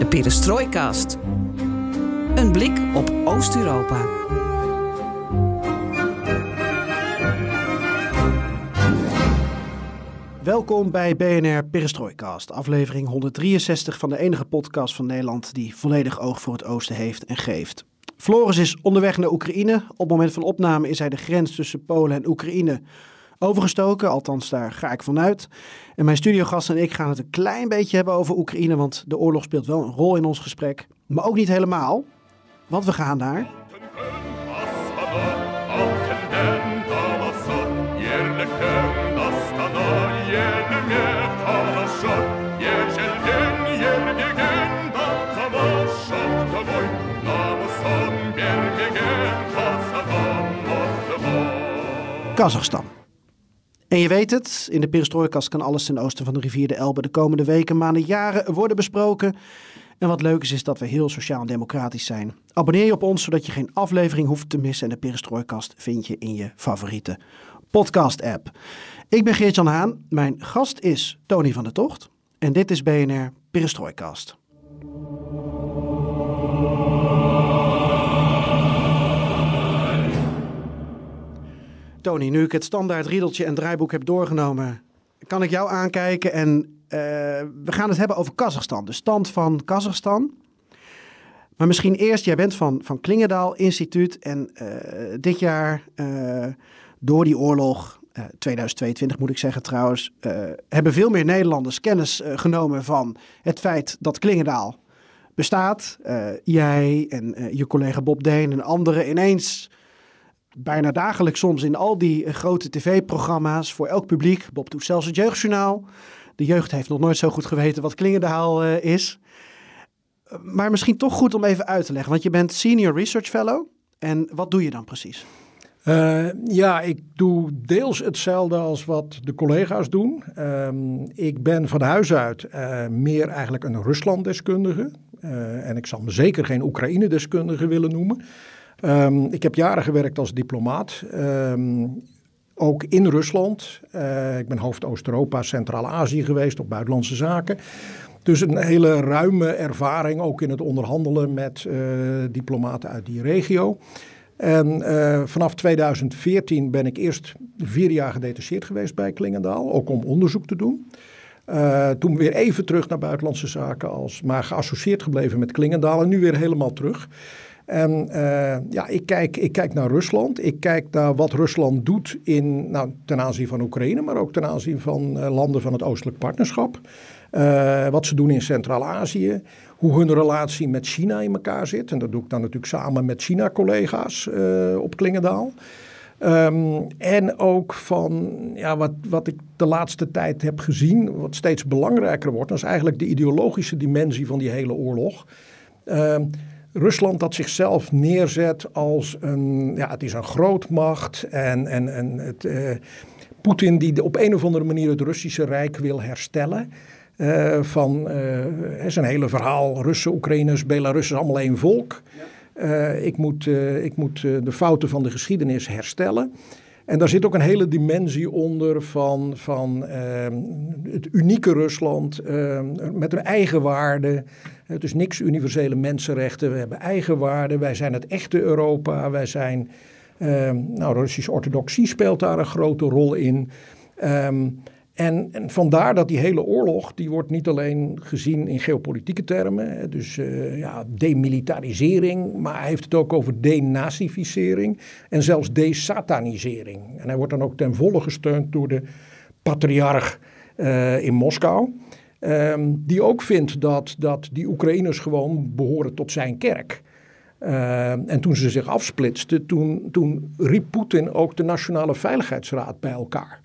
De Perestrooikast. Een blik op Oost-Europa. Welkom bij BNR Perestrooikast, aflevering 163 van de enige podcast van Nederland die volledig oog voor het oosten heeft en geeft. Floris is onderweg naar Oekraïne. Op het moment van opname is hij de grens tussen Polen en Oekraïne overgestoken. Althans, daar ga ik vanuit. En mijn studiogast en ik gaan het een klein beetje hebben over Oekraïne, want de oorlog speelt wel een rol in ons gesprek. Maar ook niet helemaal, want we gaan daar. Kazachstan. En je weet het, in de perestrooikast kan alles ten oosten van de rivier de Elbe de komende weken, maanden, jaren worden besproken. En wat leuk is, is dat we heel sociaal en democratisch zijn. Abonneer je op ons, zodat je geen aflevering hoeft te missen. En de perestrooikast vind je in je favoriete podcast-app. Ik ben Geert-Jan Haan, mijn gast is Tony van der Tocht. En dit is BNR Perestrooikast. Tony, nu ik het standaard riedeltje en draaiboek heb doorgenomen, kan ik jou aankijken en uh, we gaan het hebben over Kazachstan, de stand van Kazachstan. Maar misschien eerst, jij bent van, van Klingendaal Instituut en uh, dit jaar uh, door die oorlog, 2022 moet ik zeggen trouwens, hebben veel meer Nederlanders kennis genomen van het feit dat Klingendaal bestaat. jij en je collega Bob Deen en anderen ineens bijna dagelijks soms in al die eh, grote tv-programma's voor elk publiek. Bob doet zelfs het jeugdjournaal. De jeugd heeft nog nooit zo goed geweten wat Klingendaal uh, is. Maar misschien toch goed om even uit te leggen, want je bent Senior Research Fellow. En wat doe je dan precies? Ja, ik doe deels hetzelfde als wat de collega's doen. Um, ik ben van huis uit meer eigenlijk een Rusland-deskundige. En ik zal me zeker geen Oekraïne-deskundige willen noemen. Um, ik heb jaren gewerkt als diplomaat. Um, ook in Rusland. Uh, ik ben hoofd Oost-Europa, Centraal-Azië geweest op buitenlandse zaken. Dus een hele ruime ervaring ook in het onderhandelen met uh, diplomaten uit die regio. En uh, vanaf 2014 ben ik eerst vier jaar gedetacheerd geweest bij Klingendaal, ook om onderzoek te doen. Toen weer even terug naar buitenlandse zaken, als, maar geassocieerd gebleven met Klingendaal en nu weer helemaal terug. En uh, ja, ik kijk, ik kijk naar Rusland. Ik kijk naar wat Rusland doet in, nou, ten aanzien van Oekraïne, maar ook ten aanzien van uh, landen van het Oostelijk Partnerschap. Uh, wat ze doen in Centraal-Azië. Hoe hun relatie met China in elkaar zit. En dat doe ik dan natuurlijk samen met China-collega's op Klingendaal. Um, en ook van ja, wat, wat ik de laatste tijd heb gezien, wat steeds belangrijker wordt, dat is eigenlijk de ideologische dimensie van die hele oorlog. Uh, Rusland dat zichzelf neerzet als een, ja, het is een grootmacht en, en, en het, uh, Poetin die op een of andere manier het Russische Rijk wil herstellen. Uh, van uh, zijn hele verhaal, Russen, Oekraïners, Belarussen, allemaal één volk. Ja. ik moet, ik moet de fouten van de geschiedenis herstellen. En daar zit ook een hele dimensie onder van, van het unieke Rusland met een eigen waarden. Het is niks universele mensenrechten. We hebben eigen waarden. Wij zijn het echte Europa. Wij zijn. Um, nou, Russische orthodoxie speelt daar een grote rol in. En, en, vandaar dat die hele oorlog, die wordt niet alleen gezien in geopolitieke termen, dus uh, ja, demilitarisering, maar hij heeft het ook over denazificering en zelfs desatanisering. En hij wordt dan ook ten volle gesteund door de patriarch uh, in Moskou. Um, die ook vindt dat, dat die Oekraïners gewoon behoren tot zijn kerk. Uh, en toen ze zich afsplitsten, toen, toen riep Poetin ook de Nationale Veiligheidsraad bij elkaar.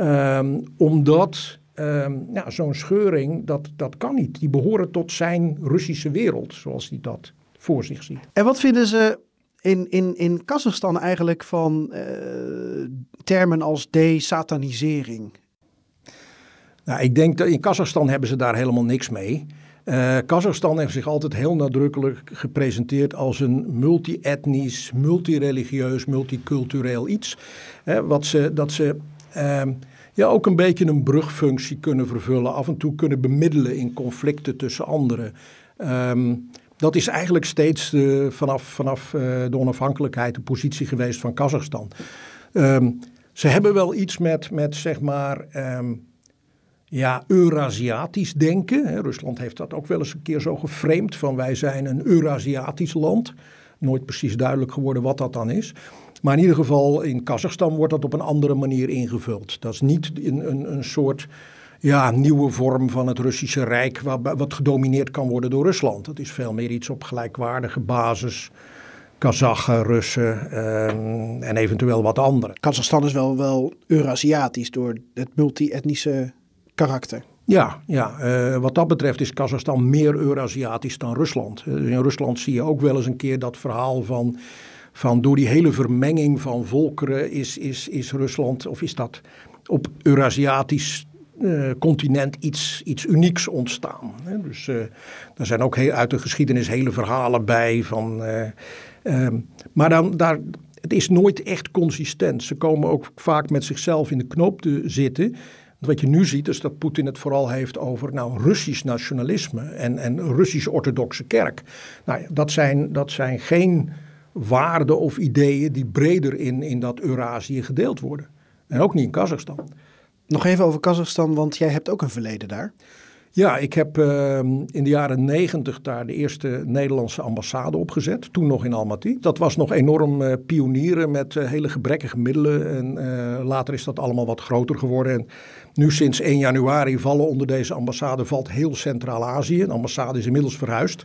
Um, omdat um, ja, zo'n scheuring, dat, dat kan niet. Die behoren tot zijn Russische wereld, zoals hij dat voor zich ziet. En wat vinden ze in, in, in Kazachstan eigenlijk van uh, termen als desatanisering? Nou, ik denk dat in Kazachstan hebben ze daar helemaal niks mee. Uh, Kazachstan heeft zich altijd heel nadrukkelijk gepresenteerd als een multi-etnisch, multireligieus, multicultureel iets. wat ze, dat ze ja, ook een beetje een brugfunctie kunnen vervullen, af en toe kunnen bemiddelen in conflicten tussen anderen. Ehm, dat is eigenlijk steeds vanaf, vanaf de onafhankelijkheid de positie geweest van Kazachstan. Ehm, ze hebben wel iets met, met zeg maar, ja, Eurasiatisch denken. Rusland heeft dat ook wel eens een keer zo geframed van wij zijn een Eurasiatisch land. Nooit precies duidelijk geworden wat dat dan is. Maar in ieder geval in Kazachstan wordt dat op een andere manier ingevuld. Dat is niet een, een, een soort ja, nieuwe vorm van het Russische Rijk wat, wat gedomineerd kan worden door Rusland. Dat is veel meer iets op gelijkwaardige basis. Kazachen, Russen ehm, en eventueel wat andere. Kazachstan is wel, wel Eurasiatisch door het multi-etnische karakter. Ja, ja uh, wat dat betreft is Kazachstan meer Eurasiatisch dan Rusland. Uh, in Rusland zie je ook wel eens een keer dat verhaal van, van door die hele vermenging van volkeren is, is, is Rusland, of is dat op Eurasiatisch uh, continent iets, iets unieks ontstaan. Hè? Dus er zijn ook heel, uit de geschiedenis hele verhalen bij van... Ehm, maar dan, daar, het is nooit echt consistent. Ze komen ook vaak met zichzelf in de knoop te zitten. Wat je nu ziet is dat Poetin het vooral heeft over nou, Russisch nationalisme en, en Russisch-orthodoxe kerk. Nou, dat, zijn, dat zijn geen waarden of ideeën die breder in, in dat Eurasië gedeeld worden. En ook niet in Kazachstan. Nog even over Kazachstan, want jij hebt ook een verleden daar. Ja, ik heb ehm, in de jaren negentig daar de eerste Nederlandse ambassade opgezet. Toen nog in Almaty. Dat was nog enorm uh, pionieren met uh, hele gebrekkige middelen. En uh, later is dat allemaal wat groter geworden. En nu sinds 1 januari vallen onder deze ambassade valt heel Centraal-Azië. De ambassade is inmiddels verhuisd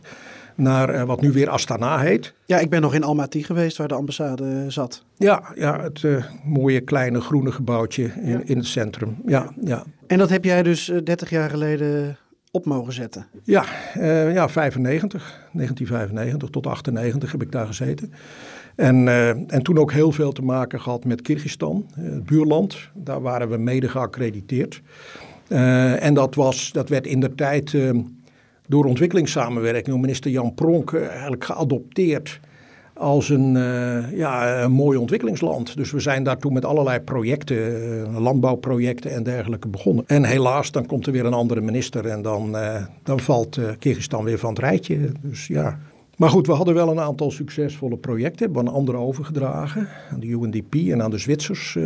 naar wat nu weer Astana heet. Ja, ik ben nog in Almaty geweest waar de ambassade zat. Ja, ja het mooie kleine groene gebouwtje in, in het centrum. Ja, ja. En dat heb jij dus 30 jaar geleden op mogen zetten? Ja, uh, ja 95, 1995 tot 98 heb ik daar gezeten. En, uh, en toen ook heel veel te maken gehad met Kyrgyzstan, het buurland. Daar waren we mede geaccrediteerd. En dat, was, dat werd in de tijd door ontwikkelingssamenwerking door minister Jan Pronk eigenlijk geadopteerd als een, uh, ja, mooi ontwikkelingsland. Dus we zijn daartoe met allerlei projecten, uh, landbouwprojecten en dergelijke begonnen. En helaas, dan komt er weer een andere minister en dan, uh, dan valt Kyrgyzstan weer van het rijtje. Dus ja. Maar goed, we hadden wel een aantal succesvolle projecten. Hebben we aan anderen overgedragen. Aan de UNDP en aan de Zwitsers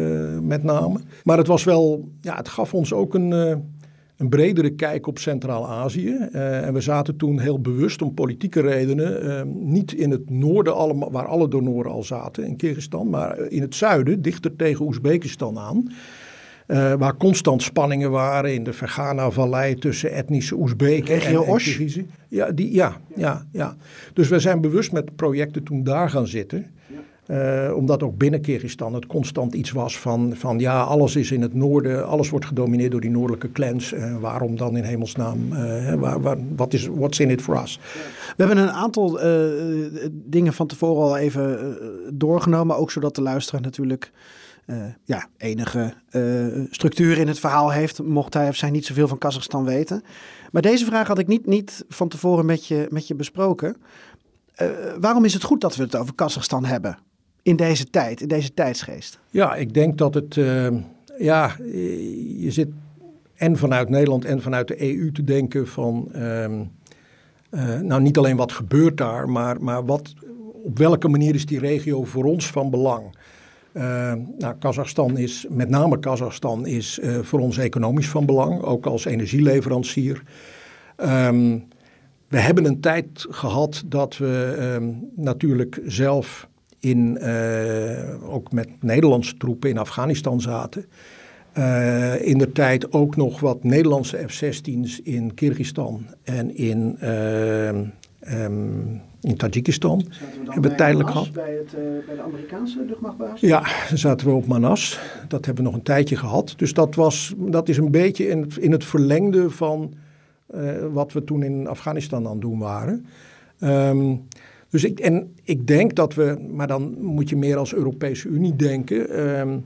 met name. Maar het was wel, ja, het gaf ons ook een een bredere kijk op Centraal-Azië. Uh, en we zaten toen heel bewust om politieke redenen uh, niet in het noorden allemaal, waar alle donoren al zaten, in Kyrgyzstan, maar in het zuiden, dichter tegen Oezbekistan aan. Uh, waar constant spanningen waren in de Fergana-vallei tussen etnische Oezbeken en, en. Ja, die, ja, ja, ja. Dus we zijn bewust met projecten toen daar gaan zitten. Uh, omdat ook binnen Kyrgyzstan het constant iets was van, van ja, alles is in het noorden, alles wordt gedomineerd door die noordelijke clans. Uh, waarom dan in hemelsnaam? Uh, waar, wat is, what's in it for us? We hebben een aantal dingen van tevoren al even doorgenomen, ook zodat de luisteraar natuurlijk ja, enige structuur in het verhaal heeft, mocht hij of zij niet zoveel van Kazachstan weten. Maar deze vraag had ik niet, niet van tevoren met je, met je besproken. waarom is het goed dat we het over Kazachstan hebben? In deze tijd, in deze tijdsgeest? Ja, ik denk dat het, uh, ja, je zit en vanuit Nederland en vanuit de EU te denken van, um, uh, nou niet alleen wat gebeurt daar, maar, maar wat, op welke manier is die regio voor ons van belang? Uh, nou, Kazachstan is, met name Kazachstan, is voor ons economisch van belang, ook als energieleverancier. Um, we hebben een tijd gehad dat we um, natuurlijk zelf in, uh, ook met Nederlandse troepen in Afghanistan zaten. Uh, in de tijd ook nog wat Nederlandse F-16's in Kyrgyzstan en in, uh, um, in Tajikistan hebben tijdelijk gehad. Bij, het, bij de Amerikaanse luchtmachtbasis? Ja, dan zaten we op Manas. Dat hebben we nog een tijdje gehad. Dus dat, was, dat is een beetje in het, in het verlengde van wat we toen in Afghanistan aan het doen waren. Um, dus ik, en ik denk dat we, maar dan moet je meer als Europese Unie denken. Um,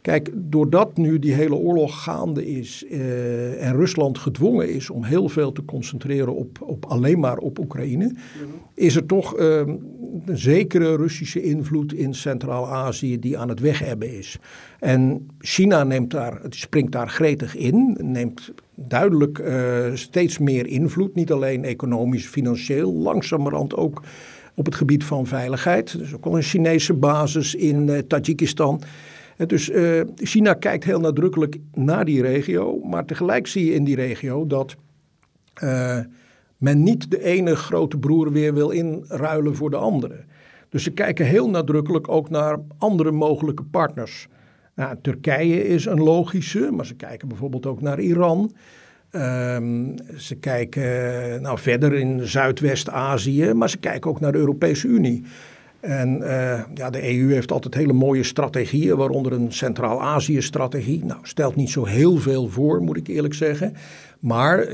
kijk, doordat nu die hele oorlog gaande is uh, en Rusland gedwongen is om heel veel te concentreren op, op alleen maar op Oekraïne, mm -hmm. is er toch, um, een zekere Russische invloed in Centraal-Azië die aan het weghebben is. En China neemt daar, het springt daar gretig in, neemt duidelijk uh, steeds meer invloed, niet alleen economisch, financieel, langzamerhand ook op het gebied van veiligheid. Dus ook al een Chinese basis in uh, Tajikistan. Dus uh, China kijkt heel nadrukkelijk naar die regio, maar tegelijk zie je in die regio dat men niet de ene grote broer weer wil inruilen voor de andere. Dus ze kijken heel nadrukkelijk ook naar andere mogelijke partners. Nou, Turkije is een logische, maar ze kijken bijvoorbeeld ook naar Iran. Um, ze kijken nou, verder in Zuidwest-Azië, maar ze kijken ook naar de Europese Unie. En uh, ja, de EU heeft altijd hele mooie strategieën, waaronder een Centraal-Azië-strategie. Nou, stelt niet zo heel veel voor, moet ik eerlijk zeggen. Maar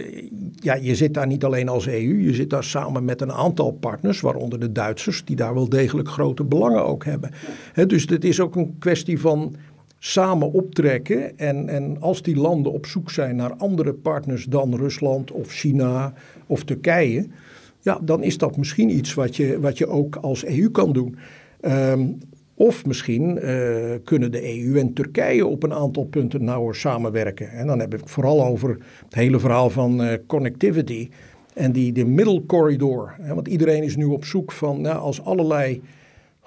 ja, je zit daar niet alleen als EU, je zit daar samen met een aantal partners, waaronder de Duitsers, die daar wel degelijk grote belangen ook hebben. He, dus het is ook een kwestie van samen optrekken. En, en als die landen op zoek zijn naar andere partners dan Rusland of China of Turkije, ja, dan is dat misschien iets wat je, wat je ook als EU kan doen. Um, of misschien uh, kunnen de EU en Turkije op een aantal punten nauwer samenwerken. En dan heb ik vooral over het hele verhaal van uh, connectivity en die de middelcorridor. Want iedereen is nu op zoek van, nou, als allerlei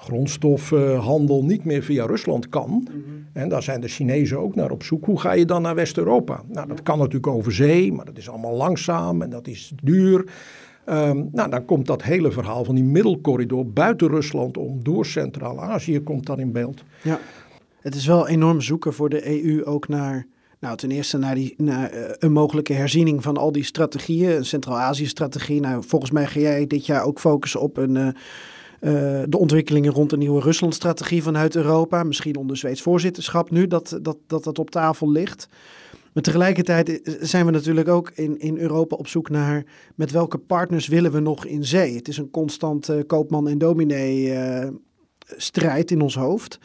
grondstoffenhandel niet meer via Rusland kan. Mm -hmm. En daar zijn de Chinezen ook naar op zoek. Hoe ga je dan naar West-Europa? Nou, dat kan natuurlijk over zee, maar dat is allemaal langzaam en dat is duur. Um, nou, dan komt dat hele verhaal van die middelcorridor buiten Rusland om, door Centraal-Azië, komt dan in beeld. Ja, het is wel enorm zoeken voor de EU ook naar, nou ten eerste naar, die, naar uh, een mogelijke herziening van al die strategieën, een Centraal-Azië-strategie. Nou, volgens mij ga jij dit jaar ook focussen op een... Uh, de ontwikkelingen rond de nieuwe Rusland-strategie vanuit Europa. Misschien onder Zweeds voorzitterschap nu dat, dat, dat dat op tafel ligt. Maar tegelijkertijd zijn we natuurlijk ook in, in Europa op zoek naar met welke partners willen we nog in zee. Het is een constant uh, koopman en dominee uh, strijd in ons hoofd.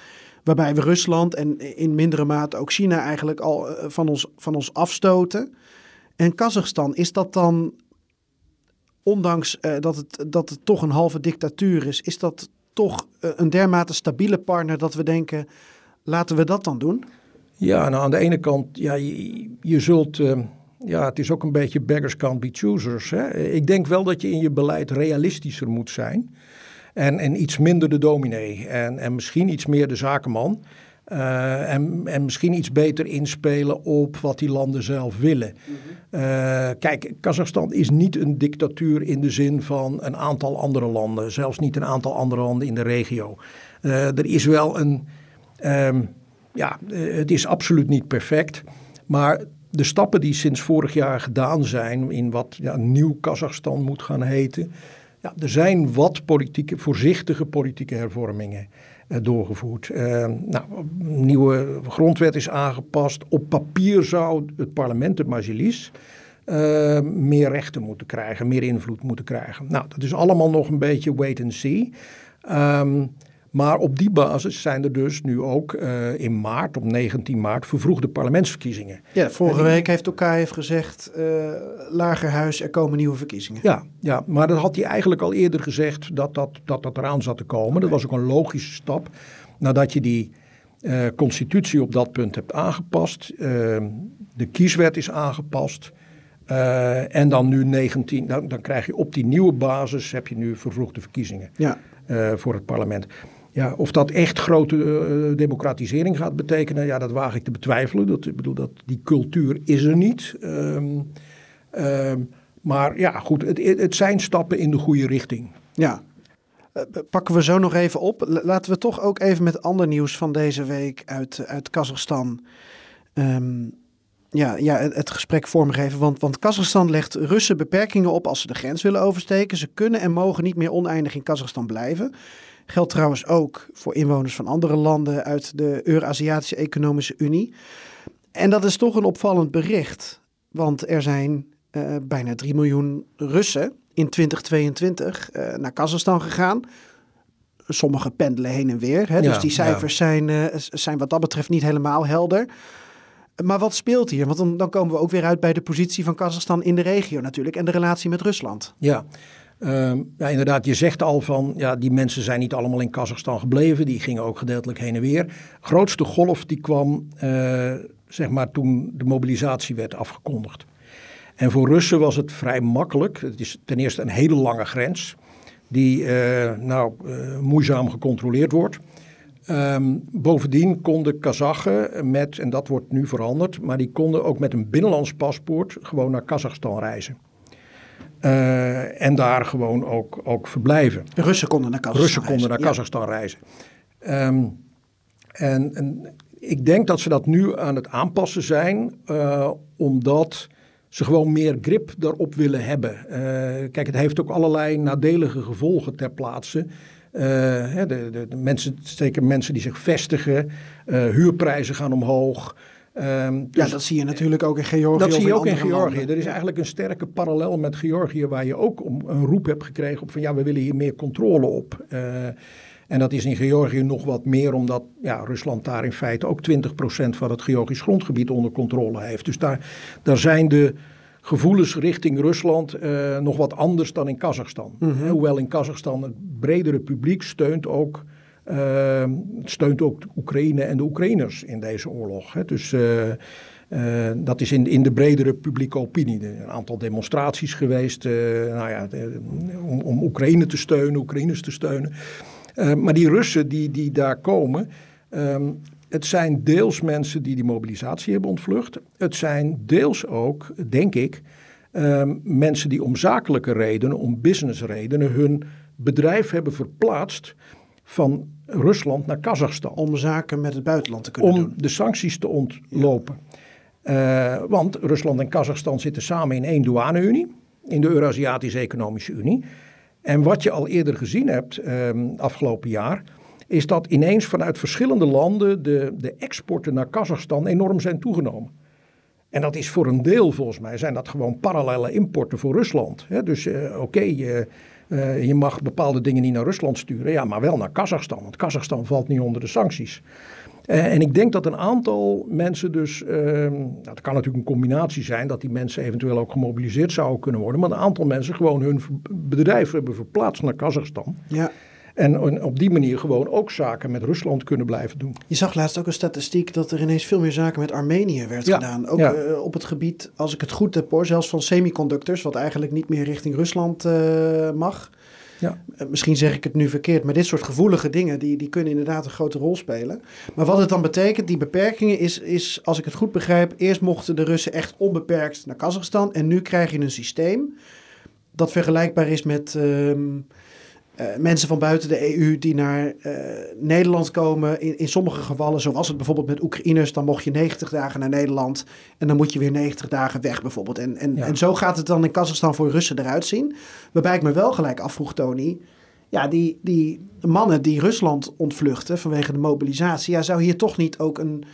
Waarbij we Rusland en in mindere mate ook China eigenlijk al van, ons, van ons afstoten. En Kazachstan, is dat dan, ondanks dat, het, dat het toch een halve dictatuur is, is dat toch een dermate stabiele partner dat we denken, laten we dat dan doen? Ja, nou aan de ene kant, ja, je, zult, uh, ja, het is ook een beetje beggars can't be choosers. Hè? Ik denk wel dat je in je beleid realistischer moet zijn. En, en iets minder de dominee. En, en misschien iets meer de zakenman. Uh, en, en misschien iets beter inspelen op wat die landen zelf willen. Mm-hmm. uh, kijk, Kazachstan is niet een dictatuur in de zin van een aantal andere landen. Zelfs niet een aantal andere landen in de regio. Uh, er is wel een. Um, ja, eh, het is absoluut niet perfect. Maar de stappen die sinds vorig jaar gedaan zijn in wat ja, nieuw Kazachstan moet gaan heten. Ja, er zijn wat politieke, voorzichtige politieke hervormingen eh, doorgevoerd. Uh, nou, nieuwe grondwet is aangepast. Op papier zou het parlement, het Majlis, uh, meer rechten moeten krijgen, meer invloed moeten krijgen. Nou, dat is allemaal nog een beetje wait and see. Um, maar op die basis zijn er dus nu ook uh, in maart, op 19 maart, vervroegde parlementsverkiezingen. Ja, vorige week heeft Tokayev gezegd, uh, Lagerhuis, er komen nieuwe verkiezingen. Ja, ja, maar dat had hij eigenlijk al eerder gezegd dat dat, dat, dat eraan zat te komen. Okay. Dat was ook een logische stap nadat je die uh, constitutie op dat punt hebt aangepast. de kieswet is aangepast. en dan nu 19, dan, dan krijg je op die nieuwe basis heb je nu vervroegde verkiezingen ja. voor het parlement. Ja, of dat echt grote uh, democratisering gaat betekenen, ja, dat waag ik te betwijfelen. Dat, ik bedoel, dat, die cultuur is er niet. Um, um, maar ja, goed, het, het zijn stappen in de goede richting. Ja, uh, pakken we zo nog even op. Laten we toch ook even met ander nieuws van deze week uit, uit Kazachstan. Um, ja, ja, het gesprek vormgeven. Want, want Kazachstan legt Russen beperkingen op als ze de grens willen oversteken. Ze kunnen en mogen niet meer oneindig in Kazachstan blijven. Geldt trouwens ook voor inwoners van andere landen uit de Euraziatische Economische Unie. En dat is toch een opvallend bericht, want er zijn uh, bijna 3 miljoen Russen in 2022 uh, naar Kazachstan gegaan. Sommigen pendelen heen en weer, hè? dus die cijfers ja. zijn, uh, zijn wat dat betreft niet helemaal helder. Maar wat speelt hier? Want dan, dan komen we ook weer uit bij de positie van Kazachstan in de regio natuurlijk en de relatie met Rusland. Ja, Ehm, ja, inderdaad, je zegt al van, ja, die mensen zijn niet allemaal in Kazachstan gebleven. Die gingen ook gedeeltelijk heen en weer. grootste golf die kwam, uh, zeg maar, toen de mobilisatie werd afgekondigd. En voor Russen was het vrij makkelijk. Het is ten eerste een hele lange grens, die uh, nou, uh, moeizaam gecontroleerd wordt. Um, bovendien konden Kazachen met, en dat wordt nu veranderd, maar die konden ook met een binnenlands paspoort gewoon naar Kazachstan reizen. Uh, en daar gewoon ook, ook verblijven. De Russen konden naar Kazachstan Russen konden naar Kazachstan reizen. Um, en, en, ik denk dat ze dat nu aan het aanpassen zijn, uh, omdat ze gewoon meer grip daarop willen hebben. Uh, kijk, het heeft ook allerlei nadelige gevolgen ter plaatse. Uh, de, de, de, mensen, zeker mensen die zich vestigen, uh, huurprijzen gaan omhoog. Um, dus, ja, dat zie je natuurlijk ook in Georgië. Dat zie je ook in Georgië. Landen. Er is eigenlijk een sterke parallel met Georgië, waar je ook een roep hebt gekregen op van ja, we willen hier meer controle op. Uh, en dat is in Georgië nog wat meer, omdat ja, Rusland daar in feite ook 20% van het Georgisch grondgebied onder controle heeft. Dus daar, daar zijn de gevoelens richting Rusland uh, nog wat anders dan in Kazachstan. Mm -hmm. Hoewel in Kazachstan het bredere publiek steunt ook, uh, steunt ook Oekraïne en de Oekraïners in deze oorlog. Hè. Dus uh, dat is in, in de bredere publieke opinie. Een aantal demonstraties geweest nou ja, om, om, Oekraïne te steunen, Oekraïners te steunen. maar die Russen die, die daar komen, um, het zijn deels mensen die die mobilisatie hebben ontvlucht. Het zijn deels ook, denk ik, um, mensen die om zakelijke redenen, om businessredenen, hun bedrijf hebben verplaatst van Rusland naar Kazachstan. Om zaken met het buitenland te kunnen om doen. Om de sancties te ontlopen. Ja. Uh, want Rusland en Kazachstan zitten samen in één douane-unie, in de Eurasiatische Economische Unie. En wat je al eerder gezien hebt um, afgelopen jaar is dat ineens vanuit verschillende landen de, de exporten naar Kazachstan enorm zijn toegenomen. En dat is voor een deel volgens mij, zijn dat gewoon parallele importen voor Rusland. Dus uh, oké, okay, uh, je mag bepaalde dingen niet naar Rusland sturen, ja, maar wel naar Kazachstan. Want Kazachstan valt niet onder de sancties. Uh, en ik denk dat een aantal mensen dus, nou, het kan natuurlijk een combinatie zijn dat die mensen eventueel ook gemobiliseerd zouden kunnen worden, maar een aantal mensen gewoon hun bedrijf hebben verplaatst naar Kazachstan. Ja. En op die manier gewoon ook zaken met Rusland kunnen blijven doen. Je zag laatst ook een statistiek dat er ineens veel meer zaken met Armenië werd ja, gedaan. Ook ja. uh, op het gebied, als ik het goed heb hoor, zelfs van semiconductors, wat eigenlijk niet meer richting Rusland uh, mag. Ja. Uh, misschien zeg ik het nu verkeerd, maar dit soort gevoelige dingen, die, die kunnen inderdaad een grote rol spelen. Maar wat het dan betekent, die beperkingen, is, is, als ik het goed begrijp, eerst mochten de Russen echt onbeperkt naar Kazachstan. En nu krijg je een systeem dat vergelijkbaar is met... Um, uh, mensen van buiten de EU die naar uh, Nederland komen. In, in sommige gevallen, zoals het bijvoorbeeld met Oekraïners, dan mocht je 90 dagen naar Nederland en dan moet je weer 90 dagen weg bijvoorbeeld. En, en, Ja. en zo gaat het dan in Kazachstan voor Russen eruit zien. Waarbij ik me wel gelijk afvroeg, Tony. Ja, die, die mannen die Rusland ontvluchten vanwege de mobilisatie, ja, zou hier toch niet ook een,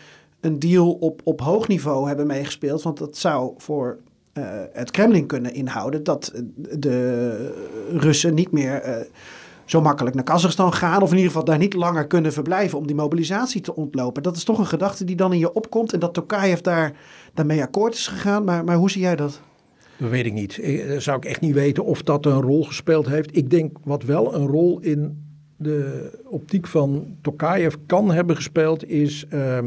een deal op, op hoog niveau hebben meegespeeld? Want dat zou voor uh, het Kremlin kunnen inhouden dat de Russen niet meer uh, zo makkelijk naar Kazachstan gaan. Of in ieder geval daar niet langer kunnen verblijven om die mobilisatie te ontlopen. Dat is toch een gedachte die dan in je opkomt. En dat Tokayev daar, daarmee akkoord is gegaan. Maar, maar hoe zie jij dat? Dat weet ik niet. Ik, zou ik echt niet weten of dat een rol gespeeld heeft. Ik denk wat wel een rol in de optiek van Tokayev kan hebben gespeeld is... Uh,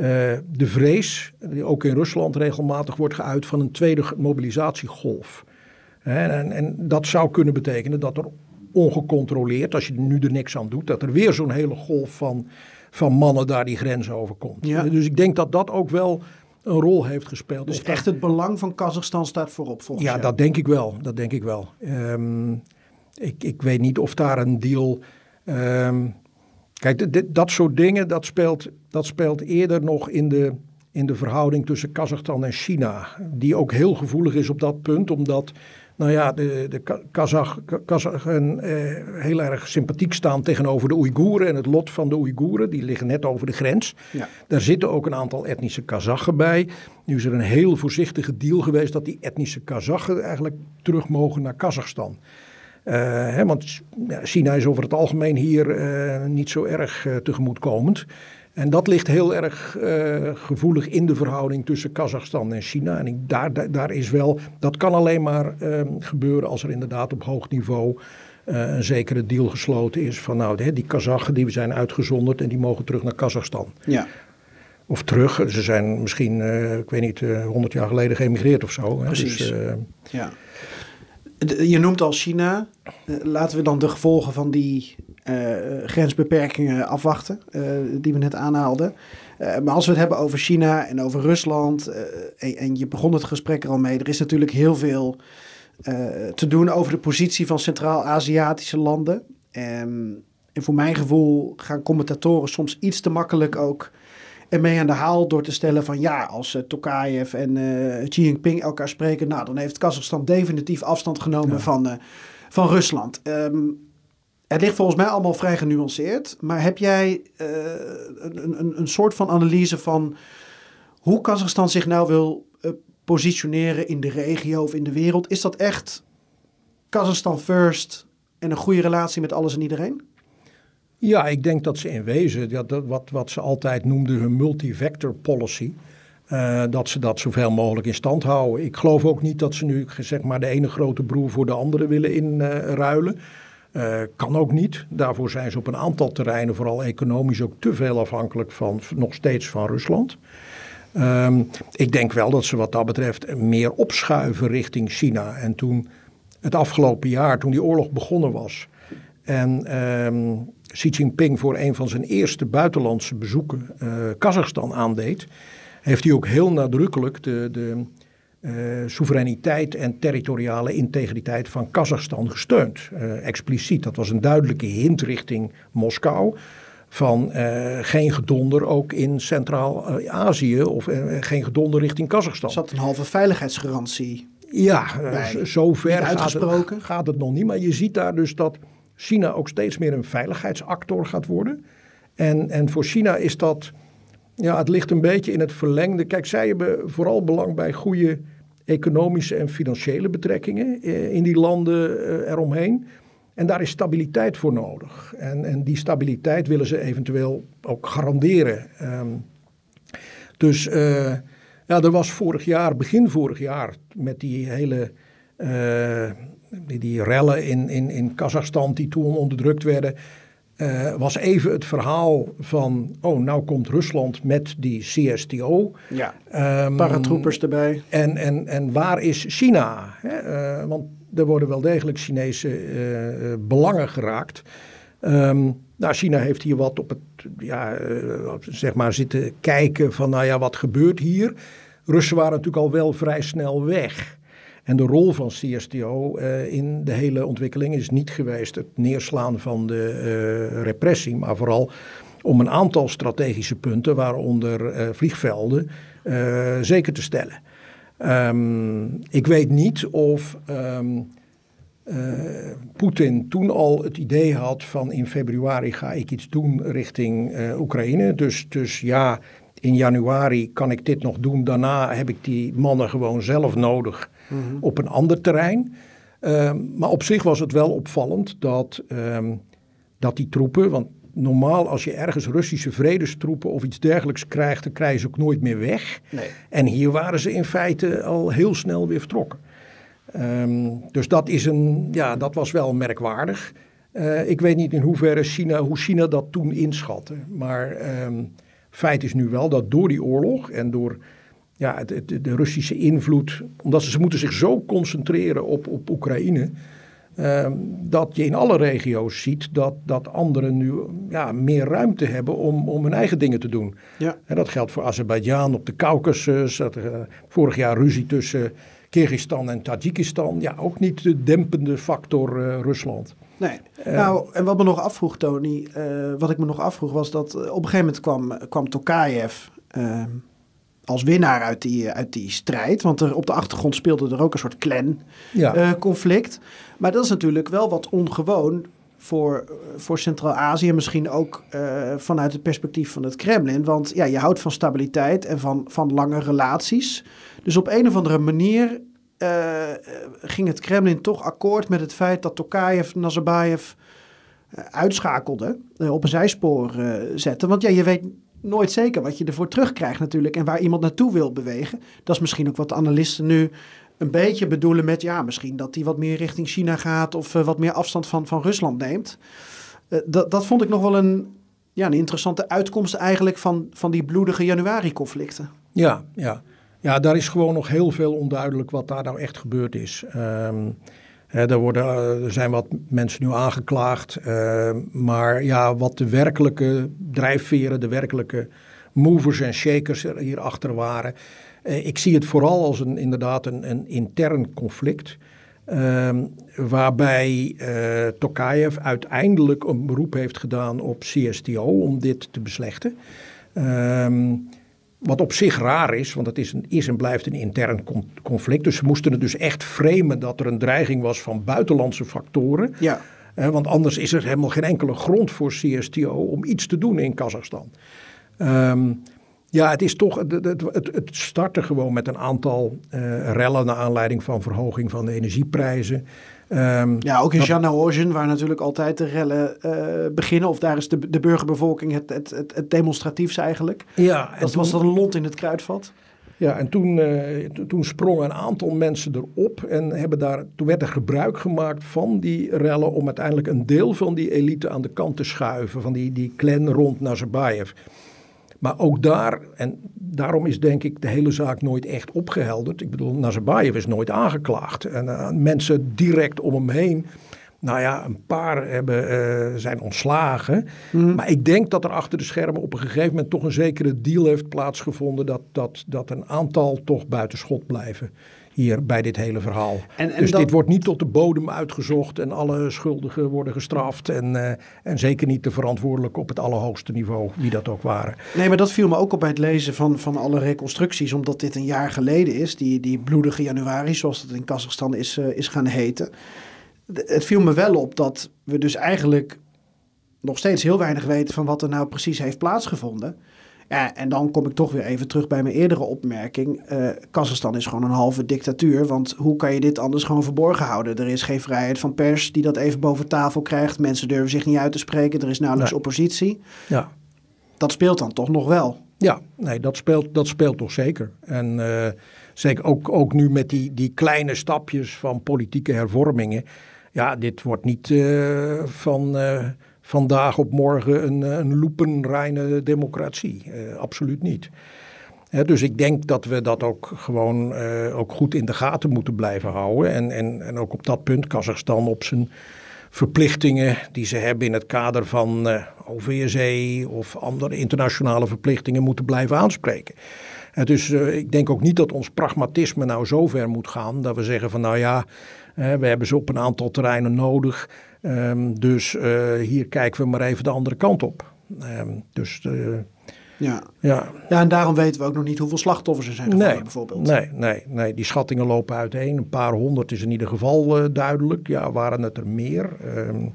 de vrees, die ook in Rusland regelmatig wordt geuit, van een tweede mobilisatiegolf. En, en, en, dat zou kunnen betekenen dat er ongecontroleerd, als je nu er niks aan doet, dat er weer zo'n hele golf van, van mannen daar die grens overkomt. Ja. Dus ik denk dat dat ook wel een rol heeft gespeeld. Dus echt het belang van Kazachstan staat voorop volgens Ja, jou? dat denk ik wel. Dat denk ik wel. Um, ik, ik weet niet of daar een deal... Um, Kijk, dit, dat soort dingen, dat speelt, dat speelt eerder nog in de, in de verhouding tussen Kazachstan en China. Die ook heel gevoelig is op dat punt, omdat nou ja, de, de Kazach, Kazachen eh, heel erg sympathiek staan tegenover de Oeigoeren en het lot van de Oeigoeren. Die liggen net over de grens. Ja. Daar zitten ook een aantal etnische Kazachen bij. Nu is er een heel voorzichtige deal geweest dat die etnische Kazachen eigenlijk terug mogen naar Kazachstan. Uh, hè, want China is over het algemeen hier uh, niet zo erg uh, tegemoetkomend. En dat ligt heel erg uh, gevoelig in de verhouding tussen Kazachstan en China. En ik, daar, daar, is wel, dat kan alleen maar uh, gebeuren als er inderdaad op hoog niveau uh, een zekere deal gesloten is. Van nou, die Kazachen die zijn uitgezonderd en die mogen terug naar Kazachstan. Ja. Of terug, ze zijn misschien, ik weet niet, 100 jaar geleden geëmigreerd of zo. Precies. Dus, ja. Je noemt al China. laten we dan de gevolgen van die grensbeperkingen afwachten, uh, die we net aanhaalden. Uh, maar als we het hebben over China en over Rusland, en, en, je begon het gesprek er al mee, er is natuurlijk heel veel te doen over de positie van Centraal-Aziatische landen. En, en voor mijn gevoel gaan commentatoren soms iets te makkelijk ook ermee aan de haal door te stellen van ja, als uh, Tokayev en uh, Xi Jinping elkaar spreken, nou dan heeft Kazachstan definitief afstand genomen ja. van, uh, van Rusland. Um, het ligt volgens mij allemaal vrij genuanceerd. Maar heb jij uh, een, een, een soort van analyse van hoe Kazachstan zich nou wil uh, positioneren in de regio of in de wereld? Is dat echt Kazachstan first en een goede relatie met alles en iedereen? Ja, ik denk dat ze in wezen, dat, wat, wat ze altijd noemden hun multi-vector policy, uh, dat ze dat zoveel mogelijk in stand houden. Ik geloof ook niet dat ze nu zeg maar, de ene grote broer voor de andere willen inruilen. Uh, kan ook niet. Daarvoor zijn ze op een aantal terreinen, vooral economisch, ook te veel afhankelijk van nog steeds van Rusland. Um, ik denk wel dat ze wat dat betreft meer opschuiven richting China. En toen het afgelopen jaar, toen die oorlog begonnen was. En um, Xi Jinping voor een van zijn eerste buitenlandse bezoeken uh, Kazachstan aandeed, heeft hij ook heel nadrukkelijk de, de uh, soevereiniteit en territoriale integriteit van Kazachstan gesteund. Uh, expliciet. Dat was een duidelijke hint richting Van uh, geen gedonder ook in Centraal-Azië of geen gedonder richting Kazachstan. Zat een halve veiligheidsgarantie. Ja, zover gaat het, gaat het nog niet. Maar je ziet daar dus dat China ook steeds meer een veiligheidsactor gaat worden. En, en voor China is dat ja, het ligt een beetje in het verlengde. Kijk, zij hebben vooral belang bij goede economische en financiële betrekkingen eh, in die landen eh, eromheen. En daar is stabiliteit voor nodig. En, en die stabiliteit willen ze eventueel ook garanderen. Um, dus uh, ja, er was vorig jaar, begin vorig jaar, met die hele uh, die, die rellen in, in, in Kazachstan die toen onderdrukt werden. Uh, was even het verhaal van, oh, nou komt Rusland met die CSTO. Ja, um, paratroepers erbij. En, en, en waar is China? Hè? Uh, want er worden wel degelijk Chinese uh, belangen geraakt. Um, nou, China heeft hier wat op het, ja, zeg maar zitten kijken van, nou ja, wat gebeurt hier? Russen waren natuurlijk al wel vrij snel weg. En de rol van CSTO uh, in de hele ontwikkeling is niet geweest het neerslaan van de uh, repressie, maar vooral om een aantal strategische punten, waaronder uh, vliegvelden, zeker te stellen. Um, ik weet niet of um, Poetin toen al het idee had van in februari ga ik iets doen richting Oekraïne. Dus, dus ja, in januari kan ik dit nog doen. Daarna heb ik die mannen gewoon zelf nodig Mhm. op een ander terrein. Ehm, maar op zich was het wel opvallend dat, um, dat die troepen, want normaal als je ergens Russische vredestroepen of iets dergelijks krijgt, dan krijg je ze ook nooit meer weg. Nee. En hier waren ze in feite al heel snel weer vertrokken. Um, dus dat, is een, ja, dat was wel merkwaardig. Uh, ik weet niet in hoeverre China, hoe China dat toen inschatte. Maar feit is nu wel dat door die oorlog en door ja, de, de Russische invloed, omdat ze, ze moeten zich zo concentreren op, op Oekraïne. Uh, dat je in alle regio's ziet dat, dat anderen nu ja, meer ruimte hebben om, om hun eigen dingen te doen. Ja. En dat geldt voor Azerbeidzjan op de Caucasus. Dat, uh, vorig jaar ruzie tussen Kyrgyzstan en Tajikistan. Ja, ook niet de dempende factor uh, Rusland. Nee. nou, en wat me nog afvroeg, Tony, wat ik me nog afvroeg was dat op een gegeven moment kwam, kwam Tokayev ehm, als winnaar uit die, uit die strijd. Want er, op de achtergrond speelde er ook een soort clan-conflict. Ja. Uh, maar dat is natuurlijk wel wat ongewoon voor, voor Centraal-Azië. Misschien ook uh, vanuit het perspectief van het Kremlin. Want ja, je houdt van stabiliteit en van, van lange relaties. Dus op een of andere manier uh, ging het Kremlin toch akkoord met het feit dat Tokayev Nazarbayev uitschakelde. op een zijspoor zette. Want ja, je weet nooit zeker wat je ervoor terugkrijgt natuurlijk. En waar iemand naartoe wil bewegen. Dat is misschien ook wat de analisten nu een beetje bedoelen met... ja, misschien dat hij wat meer richting China gaat... of wat meer afstand van, van Rusland neemt. dat, dat vond ik nog wel een, ja, een interessante uitkomst eigenlijk van, van die bloedige januari-conflicten. Ja, ja. ja, daar is gewoon nog heel veel onduidelijk wat daar nou echt gebeurd is. Um, er, worden, eh, er zijn wat mensen nu aangeklaagd, uh, maar ja, wat de werkelijke drijfveren, de werkelijke movers en shakers hierachter waren. Uh, ik zie het vooral als een, inderdaad een, een intern conflict. Uh, waarbij Tokayev uiteindelijk een beroep heeft gedaan op CSTO om dit te beslechten. Uh, wat op zich raar is, want het is, een, is en blijft een intern conflict. Dus ze moesten het dus echt framen dat er een dreiging was van buitenlandse factoren. Ja. Uh, want anders is er helemaal geen enkele grond voor CSTO om iets te doen in Kazachstan. Um, ja, het is toch, het, het, het startte gewoon met een aantal uh, rellen naar aanleiding van verhoging van de energieprijzen. Um, ja, ook in Janaozen, waar natuurlijk altijd de rellen uh, beginnen. Of daar is de, de burgerbevolking het, het, het, het demonstratiefs eigenlijk. Ja, dat was dan een lont in het kruidvat. Ja, en toen, uh, toen sprongen een aantal mensen erop en hebben daar, toen werd er gebruik gemaakt van die rellen om uiteindelijk een deel van die elite aan de kant te schuiven, van die, die clan rond Nazarbayev. Maar ook daar, en daarom is denk ik de hele zaak nooit echt opgehelderd. Ik bedoel, Nazarbayev is nooit aangeklaagd. En uh, mensen direct om hem heen, nou ja, een paar hebben, uh, zijn ontslagen. Mm. Maar ik denk dat er achter de schermen op een gegeven moment toch een zekere deal heeft plaatsgevonden. Dat, dat, dat een aantal toch buitenschot blijven hier bij dit hele verhaal. En, en dus dit wordt niet tot de bodem uitgezocht en alle schuldigen worden gestraft. En, uh, en zeker niet de verantwoordelijken op het allerhoogste niveau, wie dat ook waren. Nee, maar dat viel me ook op bij het lezen van, van alle reconstructies, omdat dit een jaar geleden is, die, die bloedige januari, zoals het in Kazachstan is, uh, is gaan heten. Het viel me wel op dat we dus eigenlijk nog steeds heel weinig weten van wat er nou precies heeft plaatsgevonden. Ja, en dan kom ik toch weer even terug bij mijn eerdere opmerking. Uh, Kazachstan is gewoon een halve dictatuur. Want hoe kan je dit anders gewoon verborgen houden? Er is geen vrijheid van pers die dat even boven tafel krijgt. Mensen durven zich niet uit te spreken. Er is nauwelijks nee. oppositie. Ja. Dat speelt dan toch nog wel? Ja, nee, dat speelt, dat speelt toch zeker. En uh, zeker ook, ook nu met die, die kleine stapjes van politieke hervormingen. Ja, dit wordt niet uh, van vandaag op morgen een, eh, een loepenreine democratie. Uh, absoluut niet. dus ik denk dat we dat ook gewoon uh, ook goed in de gaten moeten blijven houden. En, en, en ook op dat punt Kazachstan op zijn verplichtingen die ze hebben in het kader van uh, OVSE of andere internationale verplichtingen moeten blijven aanspreken. dus ik denk ook niet dat ons pragmatisme nou zo ver moet gaan dat we zeggen van nou ja, we hebben ze op een aantal terreinen nodig. Um, dus uh, hier kijken we maar even de andere kant op. Um, dus uh, ja. Ja. ja, en daarom weten we ook nog niet hoeveel slachtoffers er zijn gevallen nee, bijvoorbeeld. Nee, nee, nee, die schattingen lopen uiteen. Een paar honderd is in ieder geval uh, duidelijk. Ja, waren het er meer? Um,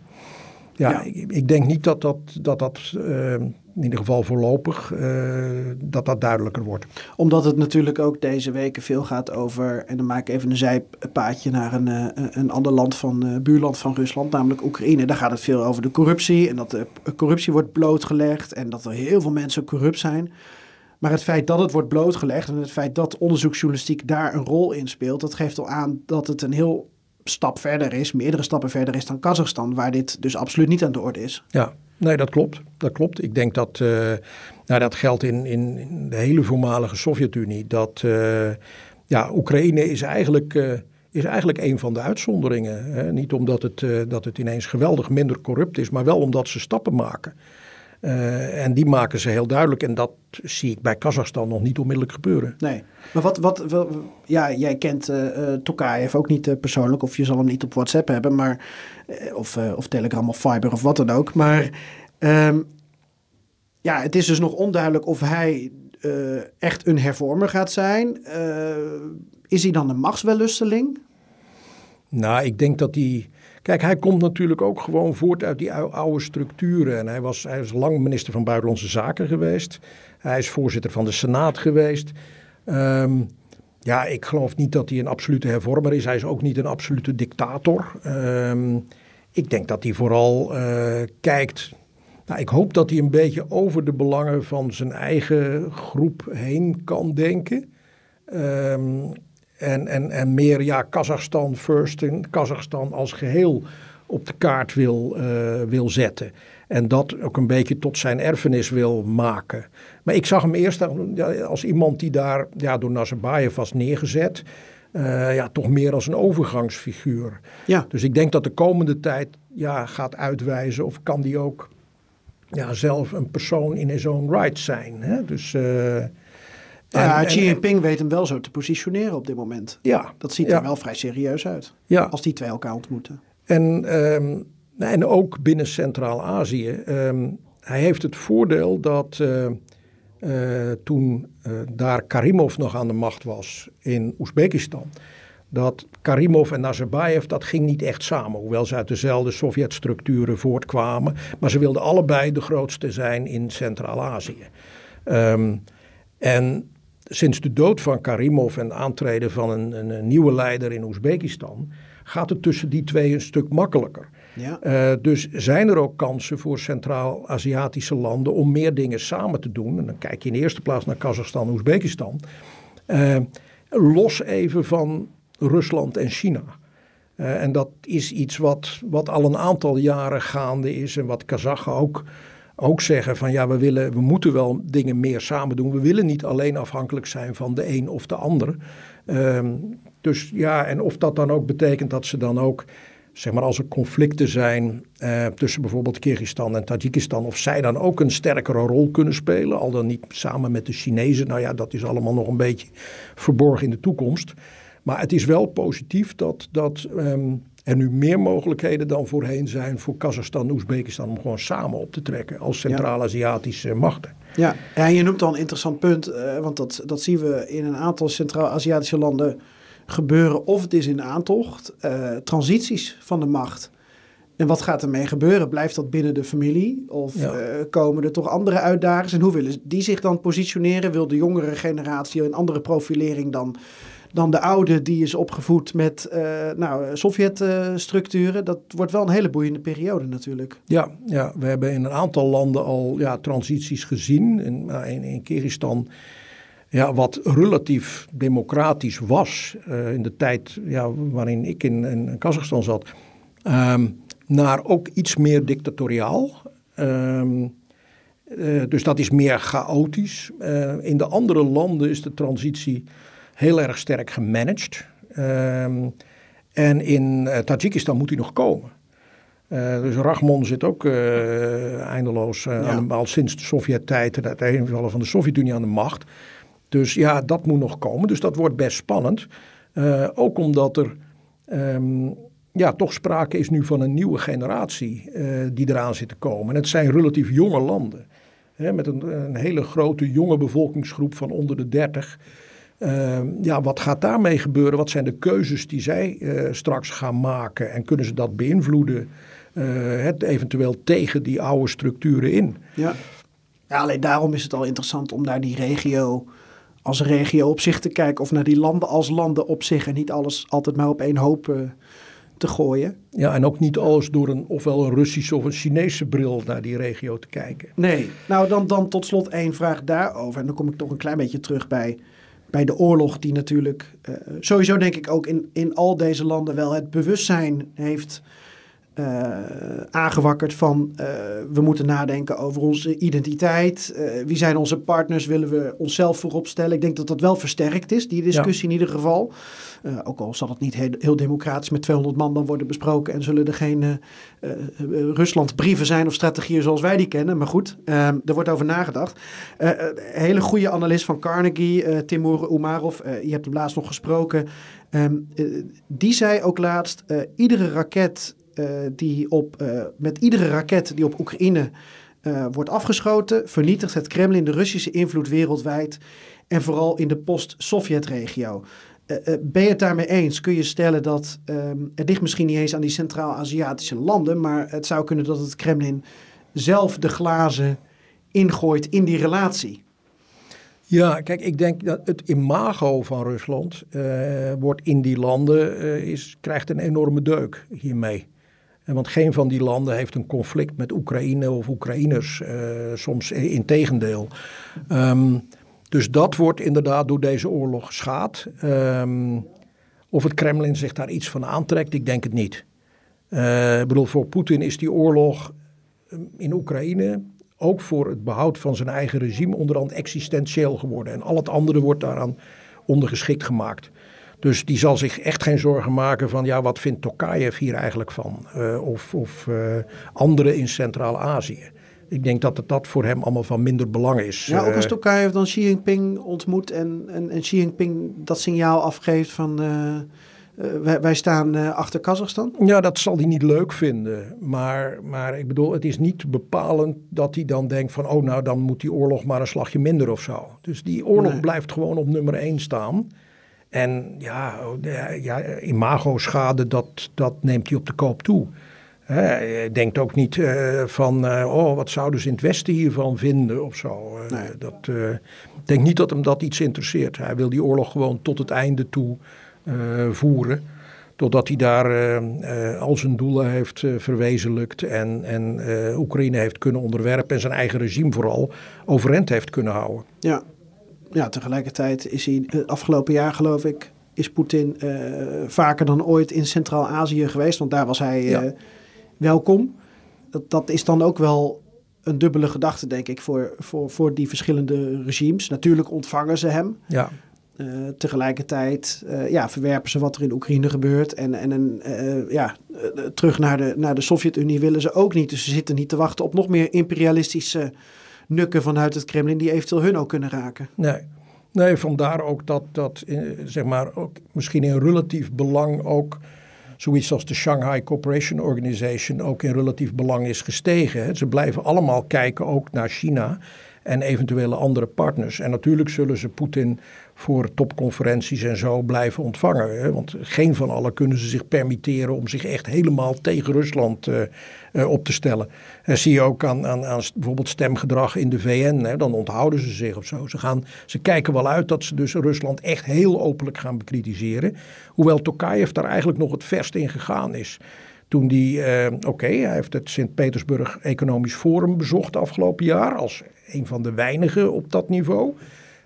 ja, ja. Ik, ik, denk niet dat dat, dat, dat in ieder geval voorlopig, uh, dat dat duidelijker wordt. Omdat het natuurlijk ook deze weken veel gaat over, en dan maak ik even een zijpaadje naar een, uh, een ander land van, uh, buurland van Rusland, namelijk Oekraïne. Daar gaat het veel over de corruptie en dat de corruptie wordt blootgelegd en dat er heel veel mensen corrupt zijn. Maar het feit dat het wordt blootgelegd en het feit dat onderzoeksjournalistiek daar een rol in speelt, dat geeft al aan dat het een heel stap verder is, meerdere stappen verder is dan Kazachstan, waar dit dus absoluut niet aan de orde is. Ja, Nee, dat klopt. Dat klopt. Ik denk dat uh, nou, dat geldt in, in, de hele voormalige Sovjet-Unie. Dat uh, ja, Oekraïne is eigenlijk, uh, is eigenlijk een van de uitzonderingen. Hè? Niet omdat het, dat het ineens geweldig minder corrupt is, maar wel omdat ze stappen maken. Uh, en die maken ze heel duidelijk. En dat zie ik bij Kazachstan nog niet onmiddellijk gebeuren. Nee. Maar wat, wat, wat ja, jij kent uh, Tokayev ook niet uh, persoonlijk. Of je zal hem niet op WhatsApp hebben. Maar, of, of Telegram of Viber of wat dan ook. Maar um, ja, het is dus nog onduidelijk of hij echt een hervormer gaat zijn. is hij dan een machtswellusteling? Nou, ik denk dat hij Kijk, hij komt natuurlijk ook gewoon voort uit die oude structuren. En hij was, hij was lang minister van Buitenlandse Zaken geweest. Hij is voorzitter van de Senaat geweest. Um, ja, ik geloof niet dat hij een absolute hervormer is. Hij is ook niet een absolute dictator. Um, ik denk dat hij vooral uh, kijkt Nou, ik hoop dat hij een beetje over de belangen van zijn eigen groep heen kan denken. Ehm, en, en, en meer ja, Kazachstan first en Kazachstan als geheel op de kaart wil, uh, wil zetten. En dat ook een beetje tot zijn erfenis wil maken. Maar ik zag hem eerst als iemand die daar ja, door Nazarbayev was neergezet. Uh, ja, toch meer als een overgangsfiguur. Ja. Dus ik denk dat de komende tijd ja, gaat uitwijzen of kan die ook ja, zelf een persoon in his own right zijn. Hè? Dus, uh, ja, Xi Jinping weet hem wel zo te positioneren op dit moment. Ja. Dat ziet er wel vrij serieus uit. Ja. Als die twee elkaar ontmoeten. En, um, en ook binnen Centraal-Azië. Um, hij heeft het voordeel dat uh, uh, toen uh, daar Karimov nog aan de macht was in Oezbekistan. Dat Karimov en Nazarbayev, dat ging niet echt samen. Hoewel ze uit dezelfde Sovjet-structuren voortkwamen. Maar ze wilden allebei de grootste zijn in Centraal-Azië. Um, en sinds de dood van Karimov en het aantreden van een, een, een nieuwe leider in Oezbekistan gaat het tussen die twee een stuk makkelijker. Ja. Uh, dus zijn er ook kansen voor Centraal-Aziatische landen om meer dingen samen te doen. En dan kijk je in de eerste plaats naar Kazachstan en Oezbekistan. Uh, los even van Rusland en China. Uh, en dat is iets wat, wat al een aantal jaren gaande is en wat Kazachen ook ook zeggen van ja, we, willen, we moeten wel dingen meer samen doen. We willen niet alleen afhankelijk zijn van de een of de ander. Um, dus ja, en of dat dan ook betekent dat ze dan ook, zeg maar als er conflicten zijn uh, tussen bijvoorbeeld Kyrgyzstan en Tajikistan, of zij dan ook een sterkere rol kunnen spelen, al dan niet samen met de Chinezen. Nou ja, dat is allemaal nog een beetje verborgen in de toekomst. Maar het is wel positief dat, dat um, er nu meer mogelijkheden dan voorheen zijn voor Kazachstan en Oezbekistan om gewoon samen op te trekken als Centraal-Aziatische machten. Ja. ja, en je noemt al een interessant punt, uh, want dat, dat zien we in een aantal Centraal-Aziatische landen gebeuren. Of het is in aantocht, uh, transities van de macht. En wat gaat ermee gebeuren? Blijft dat binnen de familie? Of ja. uh, komen er toch andere uitdagingen? En hoe willen die zich dan positioneren? Wil de jongere generatie een andere profilering dan dan de oude die is opgevoed met uh, nou, Sovjet-structuren. dat wordt wel een hele boeiende periode natuurlijk. Ja, ja, we hebben in een aantal landen al ja, transities gezien. In, in, in Kyrgyzstan, ja, wat relatief democratisch was uh, in de tijd ja, waarin ik in, in Kazachstan zat, um, naar ook iets meer dictatoriaal. Um, uh, dus dat is meer chaotisch. in de andere landen is de transitie heel erg sterk gemanaged. Um, en in uh, Tajikistan moet hij nog komen. Uh, dus Rahmon zit ook uh, eindeloos ja. aan de, al sinds de Sovjet-tijd, het uiteenvallen van de Sovjet-Unie aan de macht. Dus ja, dat moet nog komen. Dus dat wordt best spannend. ook omdat er um, ja, toch sprake is nu van een nieuwe generatie die eraan zit te komen. En het zijn relatief jonge landen. Hè, met een, een hele grote jonge bevolkingsgroep van onder de 30. Uh, ja, wat gaat daarmee gebeuren? Wat zijn de keuzes die zij uh, straks gaan maken? En kunnen ze dat beïnvloeden? Uh, het eventueel tegen die oude structuren in? Ja. ja, alleen daarom is het al interessant om naar die regio als regio op zich te kijken. Of naar die landen als landen op zich. En niet alles altijd maar op één hoop eh, te gooien. Ja, en ook niet alles door een ofwel een Russische of een Chinese bril naar die regio te kijken. Nee, nou dan, dan tot slot één vraag daarover. En dan kom ik toch een klein beetje terug bij bij de oorlog, die natuurlijk uh, sowieso denk ik ook in, in al deze landen wel het bewustzijn heeft uh, aangewakkerd van uh, we moeten nadenken over onze identiteit. wie zijn onze partners? Willen we onszelf voorop stellen? Ik denk dat dat wel versterkt is, die discussie ja. in ieder geval. Ook al zal het niet heel, heel, democratisch met 200 man dan worden besproken en zullen er geen uh, Rusland-brieven zijn of strategieën zoals wij die kennen. Maar goed, er wordt over nagedacht. hele goede analist van Carnegie, Timur Umarov, je hebt hem laatst nog gesproken. Um, die zei ook laatst: iedere raket die op, met iedere raket die op Oekraïne wordt afgeschoten, vernietigt het Kremlin de Russische invloed wereldwijd en vooral in de post-Sovjet-regio. Ben je het daarmee eens? Kun je stellen dat um, het ligt misschien niet eens aan die Centraal-Aziatische landen, maar het zou kunnen dat het Kremlin zelf de glazen ingooit in die relatie? Ja, kijk, ik denk dat het imago van Rusland wordt in die landen is, krijgt een enorme deuk hiermee. Want geen van die landen heeft een conflict met Oekraïne of Oekraïners, uh, soms in tegendeel. Um, dus dat wordt inderdaad door deze oorlog geschaad. Um, of het Kremlin zich daar iets van aantrekt, ik denk het niet. Uh, ik bedoel, voor Poetin is die oorlog ehm, in Oekraïne ook voor het behoud van zijn eigen regime onderhand existentieel geworden. En al het andere wordt daaraan ondergeschikt gemaakt. Dus die zal zich echt geen zorgen maken van, ja, wat vindt Tokayev hier eigenlijk van? Uh, of of uh, anderen in Centraal-Azië. Ik denk dat het dat voor hem allemaal van minder belang is. Ja, ook als Tokayev dan Xi Jinping ontmoet en, en, en Xi Jinping dat signaal afgeeft van... Uh, wij, wij, staan uh, achter Kazachstan? Ja, dat zal hij niet leuk vinden. Maar, maar ik bedoel, het is niet bepalend dat hij dan denkt van... oh, nou, dan moet die oorlog maar een slagje minder of zo. Dus die oorlog nee. blijft gewoon op nummer één staan. En ja, ja imago-schade, dat, dat neemt hij op de koop toe. Hij denkt ook niet uh, van, uh, oh, wat zouden ze in het Westen hiervan vinden of zo. Uh, nee. dat, ik denk niet dat hem dat iets interesseert. Hij wil die oorlog gewoon tot het einde toe voeren. Totdat hij daar al zijn doelen heeft verwezenlijkt en, en Oekraïne heeft kunnen onderwerpen en zijn eigen regime vooral overeind heeft kunnen houden. Ja, ja tegelijkertijd is hij het afgelopen jaar geloof ik, is Poetin vaker dan ooit in Centraal-Azië geweest. Want daar was hij... Ja welkom. Dat, dat is dan ook wel een dubbele gedachte, denk ik, voor, voor, voor die verschillende regimes. Natuurlijk ontvangen ze hem. Ja. Uh, tegelijkertijd ja, verwerpen ze wat er in Oekraïne gebeurt. En, en uh, ja, terug naar de, naar de Sovjet-Unie willen ze ook niet. Dus ze zitten niet te wachten op nog meer imperialistische nukken vanuit het Kremlin... die eventueel hun ook kunnen raken. Nee, nee vandaar ook dat, dat zeg maar, ook misschien in relatief belang ook zoiets als de Shanghai Cooperation Organization ook in relatief belang is gestegen. Ze blijven allemaal kijken ook naar China en eventuele andere partners. En natuurlijk zullen ze Poetin voor topconferenties en zo blijven ontvangen. Hè? Want geen van allen kunnen ze zich permitteren om zich echt helemaal tegen Rusland uh, uh, op te stellen. En zie je ook aan, aan, aan, bijvoorbeeld stemgedrag in de VN. Hè? Dan onthouden ze zich of zo. Ze, gaan, ze kijken wel uit dat ze dus Rusland echt heel openlijk gaan bekritiseren. Hoewel Tokayev daar eigenlijk nog het verst in gegaan is. Toen die, uh, oké, hij heeft het Sint-Petersburg Economisch Forum bezocht afgelopen jaar. Als een van de weinigen op dat niveau.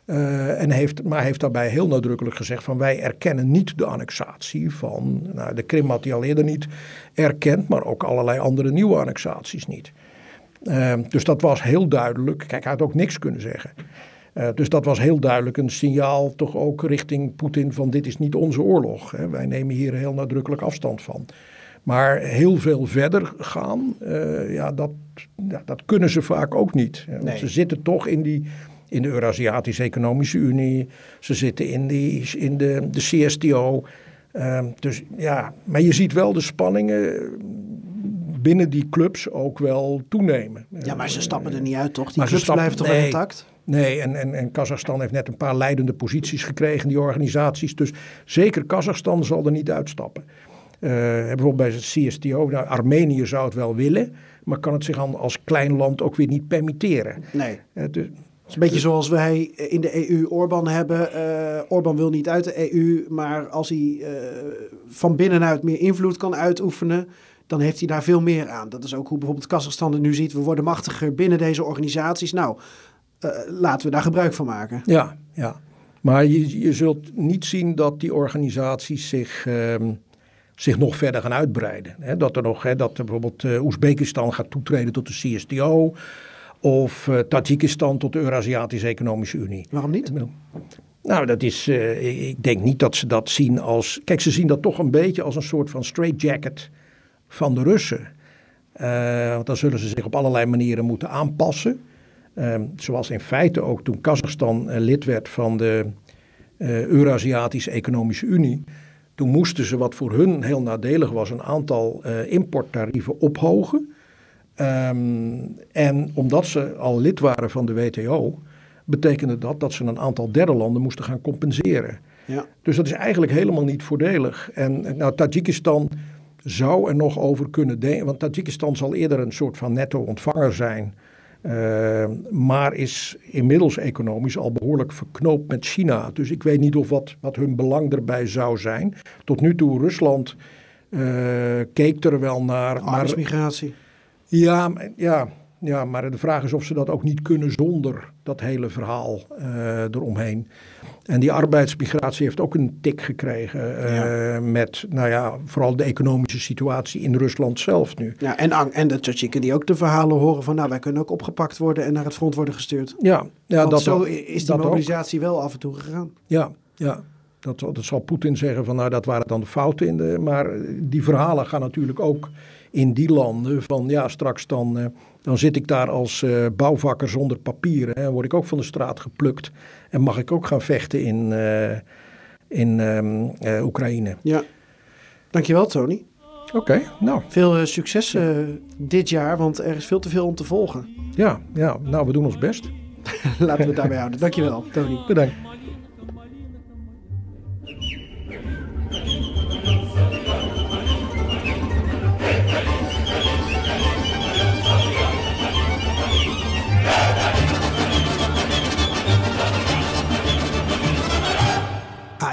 Uh, en heeft, maar heeft daarbij heel nadrukkelijk gezegd van wij erkennen niet de annexatie van nou, de Krim had hij al eerder niet erkend, maar ook allerlei andere nieuwe annexaties niet. Uh, dus dat was heel duidelijk. Kijk, hij had ook niks kunnen zeggen. Uh, dus dat was heel duidelijk een signaal toch ook richting Poetin van dit is niet onze oorlog. Hè. Wij nemen hier heel nadrukkelijk afstand van. Maar heel veel verder gaan, ja, dat, ja, dat kunnen ze vaak ook niet. Nee. Ze zitten toch in die in de Eurasiatische Economische Unie. Ze zitten in, die, in de, de CSTO. Uh, dus ja, maar je ziet wel de spanningen binnen die clubs ook wel toenemen. Ja, maar ze stappen er niet uit, toch? Die clubs blijven toch nee, intact? Nee, en, en, en Kazachstan heeft net een paar leidende posities gekregen, die organisaties. Dus zeker Kazachstan zal er niet uitstappen. Uh, bijvoorbeeld bij het CSTO, nou, Armenië zou het wel willen, maar kan het zich als klein land ook weer niet permitteren. Nee. Uh, dus, is een beetje zoals wij in de EU Orbán hebben. Uh, Orbán wil niet uit de EU, maar als hij uh, van binnenuit meer invloed kan uitoefenen, dan heeft hij daar veel meer aan. Dat is ook hoe bijvoorbeeld Kazachstan nu ziet. We worden machtiger binnen deze organisaties. Nou, laten we daar gebruik van maken. Ja, ja. Maar je, je zult niet zien dat die organisaties zich, uh, zich nog verder gaan uitbreiden. Dat er nog, dat bijvoorbeeld Oezbekistan gaat toetreden tot de CSTO of uh, Tajikistan tot de Eurasiatische Economische Unie. Waarom niet? Nou, dat is, uh, ik denk niet dat ze dat zien als. Kijk, ze zien dat toch een beetje als een soort van straitjacket van de Russen. Uh, want dan zullen ze zich op allerlei manieren moeten aanpassen. Ehm, zoals in feite ook toen Kazachstan lid werd van de Eurasiatische Economische Unie. Toen moesten ze, wat voor hun heel nadelig was, een aantal importtarieven ophogen. Um, en omdat ze al lid waren van de WTO, betekende dat dat ze een aantal derde landen moesten gaan compenseren. Ja. Dus dat is eigenlijk helemaal niet voordelig. En nou, Tajikistan zou er nog over kunnen denken, want Tajikistan zal eerder een soort van netto-ontvanger zijn. Uh, maar is inmiddels economisch al behoorlijk verknoopt met China. Dus ik weet niet of wat, wat hun belang erbij zou zijn. Tot nu toe Rusland keek er wel naar. Arbeidsmigratie. Ja, ja, ja, maar de vraag is of ze dat ook niet kunnen zonder dat hele verhaal eromheen. En die arbeidsmigratie heeft ook een tik gekregen uh, met, nou ja, vooral de economische situatie in Rusland zelf nu. Ja, en, en de Tsatsiken die ook de verhalen horen van, nou, wij kunnen ook opgepakt worden en naar het front worden gestuurd. Ja, ja dat zo is die mobilisatie wel af en toe gegaan. Ja, ja. Dat, dat zal Poetin zeggen van, nou, dat waren dan de fouten in de. Maar die verhalen gaan natuurlijk ook in die landen van, ja, straks dan. Uh, dan zit ik daar als uh, bouwvakker zonder papieren en word ik ook van de straat geplukt. En mag ik ook gaan vechten in, uh, in uh, Oekraïne. Ja, dankjewel Tony. Oké, nou. Veel succes dit jaar, want er is veel te veel om te volgen. Ja, ja nou we doen ons best. Laten we het daarbij houden. Dankjewel Tony. Bedankt.